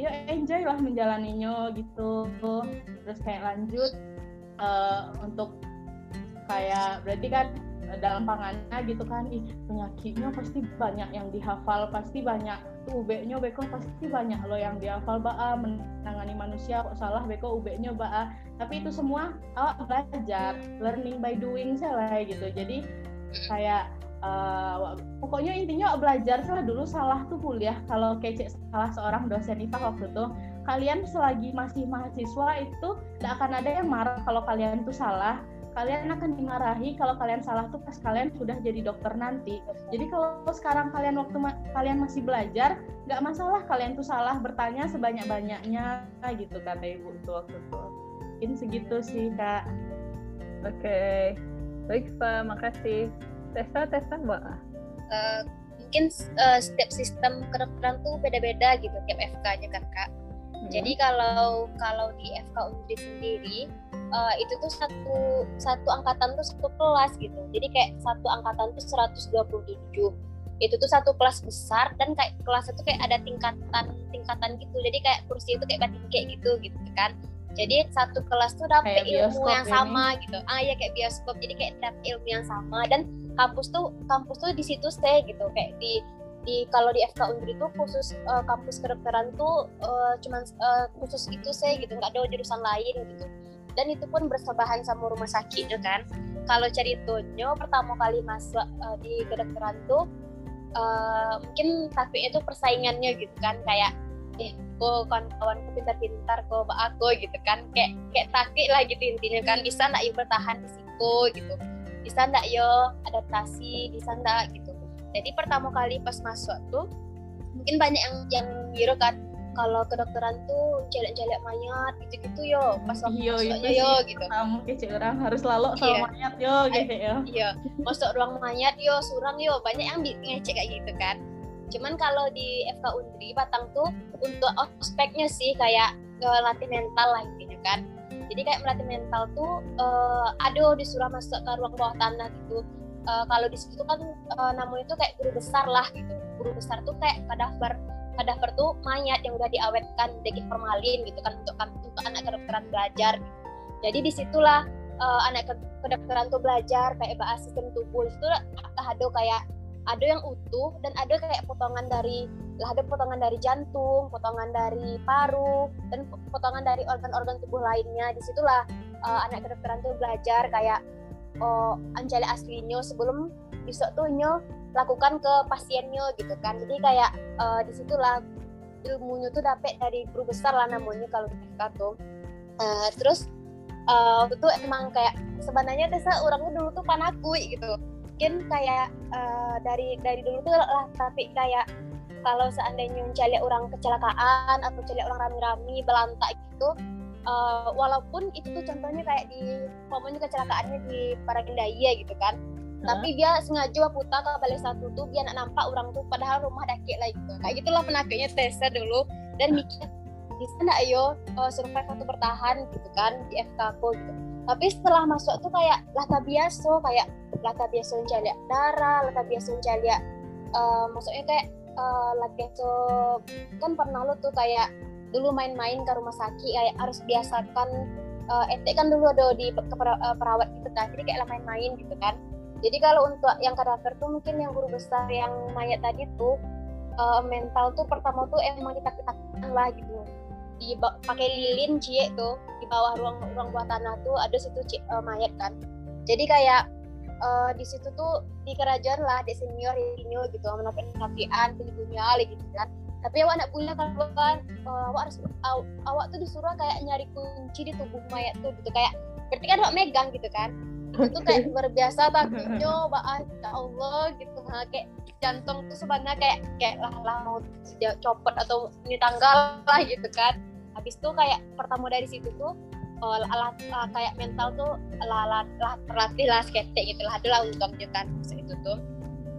ya enjoy lah menjalaninya gitu. Terus kayak lanjut uh, untuk kayak berarti kan dalam pangannya gitu kan. Ih penyakitnya pasti banyak yang dihafal pasti banyak tuh UB-nya beko pasti banyak loh yang dihafal baa menangani manusia kok salah beko UB-nya baa tapi itu semua awak belajar learning by doing saya gitu. Jadi kayak uh, pokoknya intinya belajar saya dulu salah tuh kuliah. Kalau kece salah seorang dosen IPA waktu itu kalian selagi masih mahasiswa itu tidak akan ada yang marah kalau kalian tuh salah kalian akan dimarahi kalau kalian salah tuh pas kalian sudah jadi dokter nanti. Jadi kalau sekarang kalian waktu ma kalian masih belajar, nggak masalah kalian tuh salah bertanya sebanyak-banyaknya gitu kata ibu tuh waktu itu. Mungkin segitu sih kak. Oke, okay. baik Pak, makasih. Tessa, Tessa mbak. Uh, mungkin uh, setiap sistem kedokteran tuh beda-beda gitu tiap FK-nya kan kak. Hmm. Jadi kalau kalau di FK Undri sendiri uh, itu tuh satu satu angkatan tuh satu kelas gitu. Jadi kayak satu angkatan tuh 127 itu tuh satu kelas besar dan kayak kelas itu kayak ada tingkatan tingkatan gitu. Jadi kayak kursi itu kayak batin kayak gitu gitu kan. Jadi satu kelas tuh dapat ilmu yang ini. sama gitu. Ah ya kayak bioskop. Jadi kayak dapat ilmu yang sama. Dan kampus tuh kampus tuh di situ stay gitu. Kayak di di kalau di FK Undri itu khusus uh, kampus kedokteran tuh uh, cuman uh, khusus itu saya gitu. Nggak ada jurusan lain gitu dan itu pun bersebelahan sama rumah sakit ya kan? Kalau ceritanya pertama kali masuk uh, di kedokteran tuh uh, mungkin tapi itu persaingannya gitu kan kayak eh kok kawan-kawanku pintar-pintar kok mbak aku gitu kan. Kayak kayak takik lah gitu intinya kan. Bisa ndak yuk bertahan di situ gitu. Bisa ndak yo adaptasi? Bisa ndak gitu. Jadi pertama kali pas masuk tuh mungkin banyak yang yang ngira kan kalau kedokteran tuh jelek-jelek mayat gitu-gitu yo. Pas waktu iyo, masuknya yo gitu. Kamu kece orang harus lalu sama iya. mayat yo gitu ya iya. Masuk ruang mayat yo surang yo. Banyak yang ngecek kayak gitu kan. Cuman kalau di FK Undri Batang tuh untuk ospeknya sih kayak uh, latih mental lah intinya kan. Jadi kayak melatih mental tuh uh, aduh disuruh masuk ke ruang bawah tanah gitu. Uh, kalau di situ kan uh, namun itu kayak guru besar lah gitu. Guru besar tuh kayak kadaftar kadaver tuh mayat yang udah diawetkan daging formalin gitu kan untuk untuk anak kedokteran belajar jadi di situlah uh, anak kedokteran tuh belajar kayak bahas sistem tubuh itu ada kayak ada yang utuh dan ada kayak potongan dari lah ada potongan dari jantung, potongan dari paru dan potongan dari organ-organ tubuh lainnya. Di situlah uh, anak kedokteran tuh belajar kayak oh anjali aslinya sebelum besok tuh nyo lakukan ke pasiennya gitu kan. Jadi kayak uh, di situlah ilmunya tuh dapet dari guru besar lah namanya kalau FK tuh. Uh, terus uh, waktu itu emang kayak sebenarnya Tessa orangnya dulu tuh panakui gitu. Mungkin kayak uh, dari dari dulu tuh lah tapi kayak kalau seandainya mencari orang kecelakaan atau mencari orang rame-rame belantak gitu uh, walaupun itu tuh contohnya kayak di pokoknya kecelakaannya di Paragendaya gitu kan tapi dia sengaja putar ke balik satu tuh biar nak nampak orang tuh padahal rumah dakik lah gitu kayak gitulah penakutnya Tessa dulu dan mikir bisa nggak ayo uh, survive atau bertahan gitu kan di FK aku gitu. Tapi setelah masuk tuh kayak lata biasa kayak lata biasa mencari darah lata biasa mencari uh, maksudnya kayak uh, lata biasa kan pernah lo tuh kayak dulu main-main ke rumah sakit kayak harus biasakan uh, etek kan dulu ada di ke perawat gitu kan. Jadi kayak main-main gitu kan jadi kalau untuk yang karakter tuh mungkin yang guru besar yang mayat tadi tuh uh, mental tuh pertama tuh emang kita ketakutan lah gitu. Di pakai lilin cie tuh di bawah ruang ruang buah tanah tuh ada situ cie, uh, mayat kan. Jadi kayak uh, di situ tuh di kerajaan lah di senior senior gitu menopin nafian punya gitu kan. Tapi awak nak punya kalau kan uh, awak harus aw, awak tuh disuruh kayak nyari kunci di tubuh mayat tuh gitu. Kayak berarti kan awak megang gitu kan itu kayak luar biasa takutnya baan ya Allah gitu. Ha kayak jantung tuh sebenarnya kayak kayak lah lah mau copot atau ini tanggal lah gitu kan. Habis itu kayak pertama dari situ tuh oh, lah, lah, kayak mental tuh lah, lah, lah terlatih lah sketek gitu lah. Adalah untungnya kan itu tuh.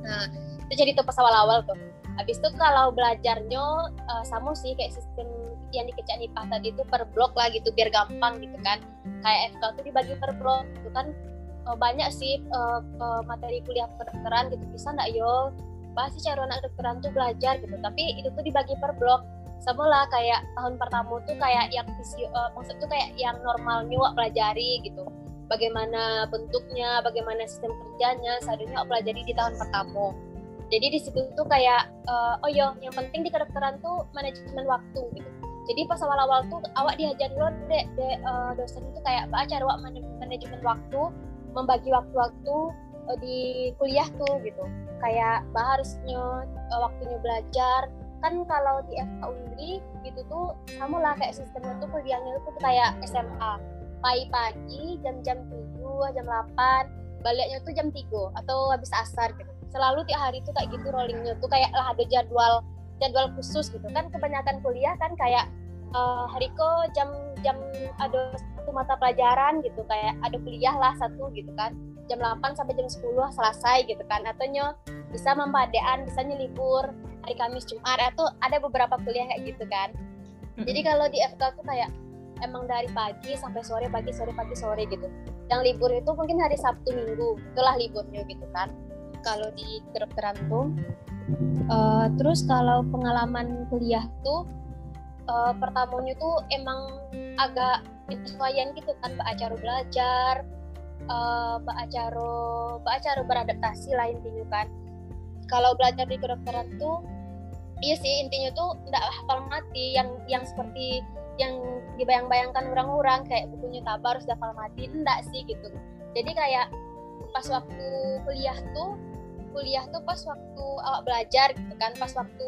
Nah itu jadi tuh pas awal-awal tuh. Habis itu kalau belajarnya uh, sama sih kayak sistem yang dikecak nipah tadi itu per blok lah gitu biar gampang gitu kan. Kayak FK tuh dibagi per blok itu kan. uh, banyak sih uh, uh, materi kuliah kedokteran gitu. Bisa nggak yo pasti cara anak kedokteran tuh belajar gitu? Tapi itu tuh dibagi per blok. Sama lah kayak tahun pertama tuh kayak yang visio uh, maksud tuh kayak yang normalnya wak pelajari gitu. Bagaimana bentuknya bagaimana sistem kerjanya seharusnya pelajari di tahun pertama. Jadi di situ tuh kayak uh, oh yo yang penting di kedokteran tuh manajemen waktu gitu. Jadi pas awal-awal tuh awak diajar dulu deh de, uh, dosen itu kayak baca awak manajemen waktu membagi waktu-waktu uh, di kuliah tuh gitu. Kayak bah harusnya uh, waktunya belajar. Kan kalau di FK Undri gitu tuh sama lah kayak sistemnya tuh kuliahnya tuh kayak SMA pagi-pagi jam-jam 7 jam 8 baliknya tuh jam 3 atau habis asar gitu. Selalu tiap hari tuh kayak gitu rollingnya. Tuh kayak lah ada jadwal jadwal khusus gitu. Kan kebanyakan kuliah kan kayak uh, hari ko jam jam ada satu mata pelajaran gitu kayak ada kuliah lah satu gitu kan. Jam 8 sampai jam 10 selesai gitu kan. Atau nyo bisa mempadean bisa libur hari Kamis Jumat atau ada beberapa kuliah kayak gitu kan. Jadi kalau di FK tuh kayak emang dari pagi sampai sore pagi sore pagi sore gitu. Yang libur itu mungkin hari Sabtu Minggu itulah liburnya gitu kan. Kalau di kedokteran tuh uh, terus kalau pengalaman kuliah tuh uh, pertamanya tuh emang agak penyesuaian gitu kan mbak acara belajar uh, mbak acara mbak acara beradaptasi lah intinya kan. Kalau belajar di kedokteran tuh iya sih intinya tuh nggak hafal mati yang yang seperti yang dibayang-bayangkan orang-orang kayak bukunya tabar harus hafal mati enggak sih gitu. Jadi kayak pas waktu kuliah tuh kuliah tuh pas waktu awak belajar gitu kan pas waktu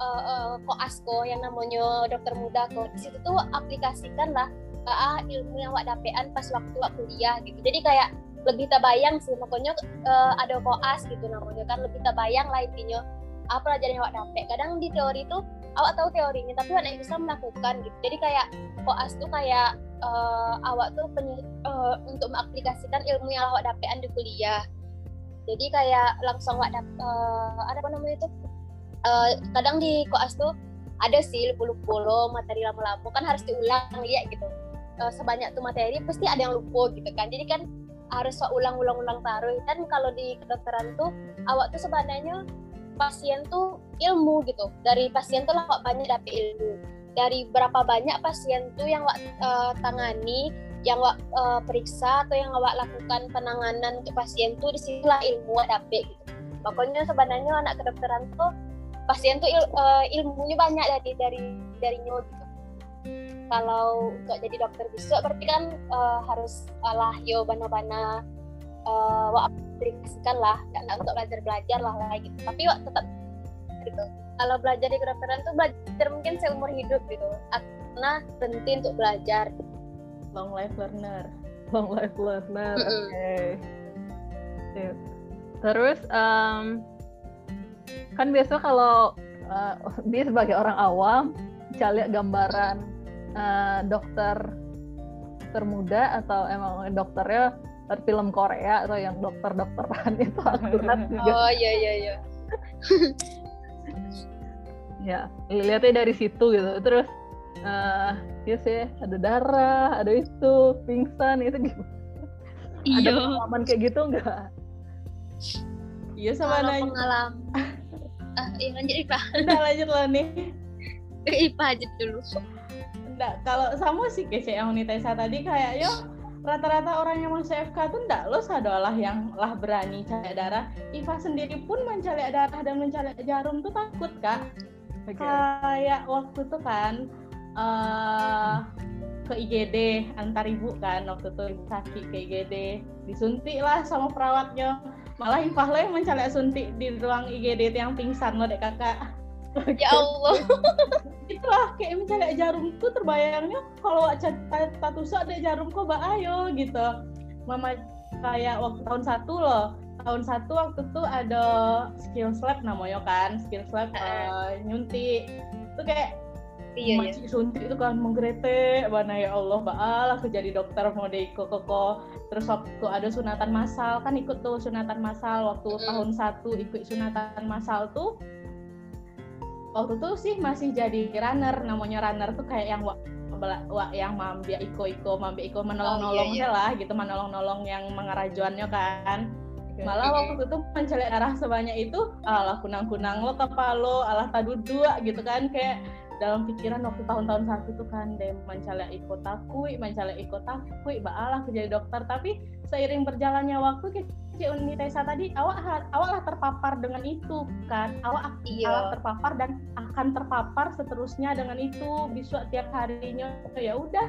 uh, uh, koasko yang namanya dokter muda kok di situ tuh aplikasikan lah uh, ilmu yang awak dapetan pas waktu awak kuliah gitu. Jadi kayak lebih terbayang sih makanya uh, ada koas gitu namanya kan lebih terbayang lah intinya apa pelajaran yang awak dapet. Kadang di teori tuh awak tahu teorinya tapi awak bisa melakukan gitu. Jadi kayak koas tuh kayak uh, awak tuh penye, uh, untuk mengaplikasikan ilmu yang awak dapetan di kuliah. Jadi kayak langsung awak dapet uh, ada apa namanya itu uh, kadang di koas tuh ada sih lupa-lupa materi lama-lama kan harus diulang lihat gitu. Uh, sebanyak tuh materi pasti ada yang lupa gitu kan. Jadi kan harus ulang-ulang-ulang taruh dan kalau di kedokteran tuh awak tuh sebenarnya pasien tuh ilmu gitu. Dari pasien tuh lah banyak dapet ilmu. Dari berapa banyak pasien tuh yang wak uh, tangani yang wak uh, periksa atau yang wak lakukan penanganan untuk pasien tuh di sinilah ilmu wak dapet gitu. Pokoknya sebenarnya anak kedokteran tuh pasien tuh il, uh, ilmunya banyak dari dari dari gitu. Kalau untuk jadi dokter bisa berarti kan uh, harus uh, lah yo bana-bana uh, aplikasikan lah. Karena untuk belajar belajar lah lah gitu. Tapi wak tetap gitu. Kalau belajar di kedokteran tuh belajar mungkin seumur hidup gitu. Karena berhenti untuk belajar. Long life learner. Long life learner mm -hmm. oke okay. terus um, kan biasa kalau uh, dia sebagai orang awam cari gambaran uh, dokter dokter muda atau emang dokternya dari film Korea atau yang dokter-dokteran itu akurat juga. Oh iya iya iya. ya, lihatnya dari situ gitu. Terus uh, ya sih ada darah, ada itu, pingsan itu gimana? Iya. Ada pengalaman kayak gitu enggak? Iya sama nanya. Pengalaman. Ah, iya lanjut Ipa. Udah lanjut lah nih. Ipa aja dulu enggak kalau sama sih kayak yang Unitesa tadi kayak yo rata-rata orang yang masuk FK tuh enggak lo adalah yang lah berani cari darah Iva sendiri pun mencari darah dan mencari jarum tuh takut kak okay. kayak waktu tuh kan uh, ke IGD antar ibu kan waktu itu sakit ke IGD disuntik lah sama perawatnya malah Iva lo yang mencari suntik di ruang IGD yang pingsan lo dek kakak. Ya Allah. Itulah kayak mencari jarum tuh terbayangnya kalau status ada jarum kok mbak ayo gitu. Mama kayak waktu tahun satu loh. Tahun satu waktu tuh ada skill lab namanya kan skill lab uh, nyuntik. Itu kayak iya, iya. suntik itu kan menggerete mana ya Allah Allah aku jadi dokter mau deh koko terus waktu ada sunatan masal kan ikut tuh sunatan masal waktu mm. tahun satu ikut sunatan masal tuh waktu itu sih masih jadi runner namanya runner tuh kayak yang wak, wak yang mambia iko iko mambia iko menolong nolong oh, iya, iya. lah gitu menolong nolong yang mengarajuannya kan malah waktu itu mencari arah sebanyak itu alah kunang kunang lo kepalo alah tadu dua gitu kan kayak dalam pikiran waktu tahun-tahun satu itu kan deh mencala ikut takui mencala ikut takui baalah jadi dokter tapi seiring berjalannya waktu Cik Uni Tesa tadi awak awak lah terpapar dengan itu kan awak Iya. awak terpapar dan akan terpapar seterusnya dengan itu bisa tiap harinya ya udah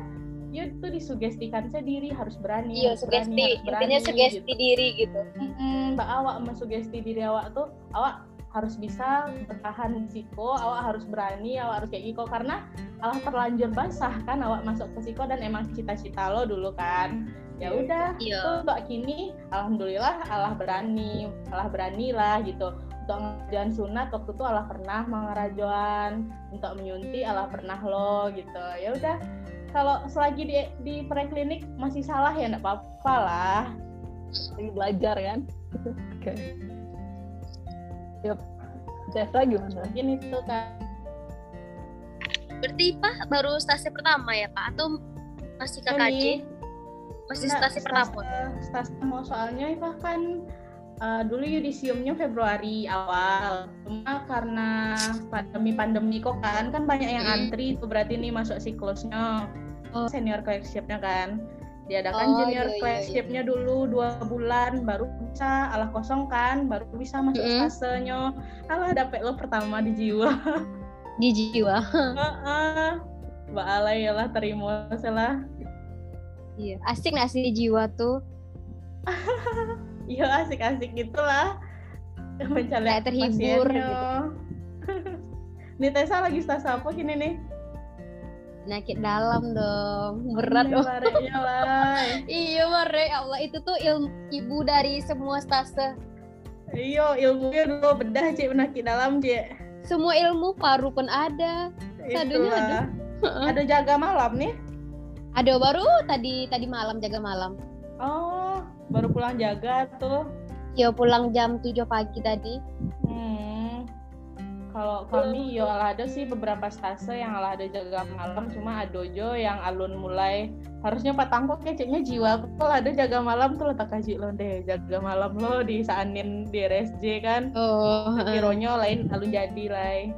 ya itu disugestikan sendiri harus berani Iya, harus berani, sugesti. harus berani, Intinya sugesti gitu. diri gitu. Mm-mm, Mbak awak mensugesti diri awak tuh awak harus bisa bertahan psiko, awak harus berani, awak harus kayak gitu karena Allah terlanjur basah kan awak masuk ke psiko dan emang cita-cita lo dulu kan. Ya udah, Iya. tuh untuk kini alhamdulillah Allah berani, Allah berani lah gitu. Untuk ngajuan sunat waktu itu Allah pernah mengerajuan, untuk menyuntik Allah pernah lo gitu. Ya udah, kalau selagi di di preklinik masih salah ya enggak apa-apa lah. lagi belajar kan oke Yap. Tessa gimana? Mungkin itu kan Berarti Pak baru stasi pertama ya Pak atau masih KKJ? Ini, Masih nah, stasi pertama. Stasi mau soalnya itu kan uh, dulu yudisiumnya Februari awal. Cuma karena pandemi-pandemi kok kan kan banyak yang Hmm. antri itu berarti nih masuk siklusnya. Oh. Senior clerkship-nya kan. Diadakan Oh, junior iya, iya, clerkship-nya dulu dua bulan baru bisa alah kosong kan baru bisa masuk Mm-mm. stasenya. Alah dapet lo pertama di jiwa. Di jiwa. Heeh. Mbak Alay ya lah terima salah. Iya. Asik nggak sih jiwa tuh? Iya asik-asik gitulah mencari terhibur pasiennya. nih Tessa lagi stasa apa gini nih? Penyakit dalam dong. Berat Ini dong. Iya, Mare. Ya Allah, itu tuh ilmu ibu dari semua stase. Iyo ilmunya dulu bedah cek penyakit dalam cek. Semua ilmu paru pun ada. Sadunya Itulah. Ada jaga malam nih. Ada baru tadi tadi malam jaga malam. Oh baru pulang jaga tuh. Ya pulang jam 7 pagi tadi. Hmm. Kalau kami yo lah ada sih beberapa stase yang lah ada jaga malam. Cuma adojo yang alun mulai harusnya Pak Tangko keceknya jiwa kalau ada jaga malam tuh letak kaji lo deh. Jaga malam lo di Saanin di RSJ kan. Oh, Kironyo lain alun jadi lah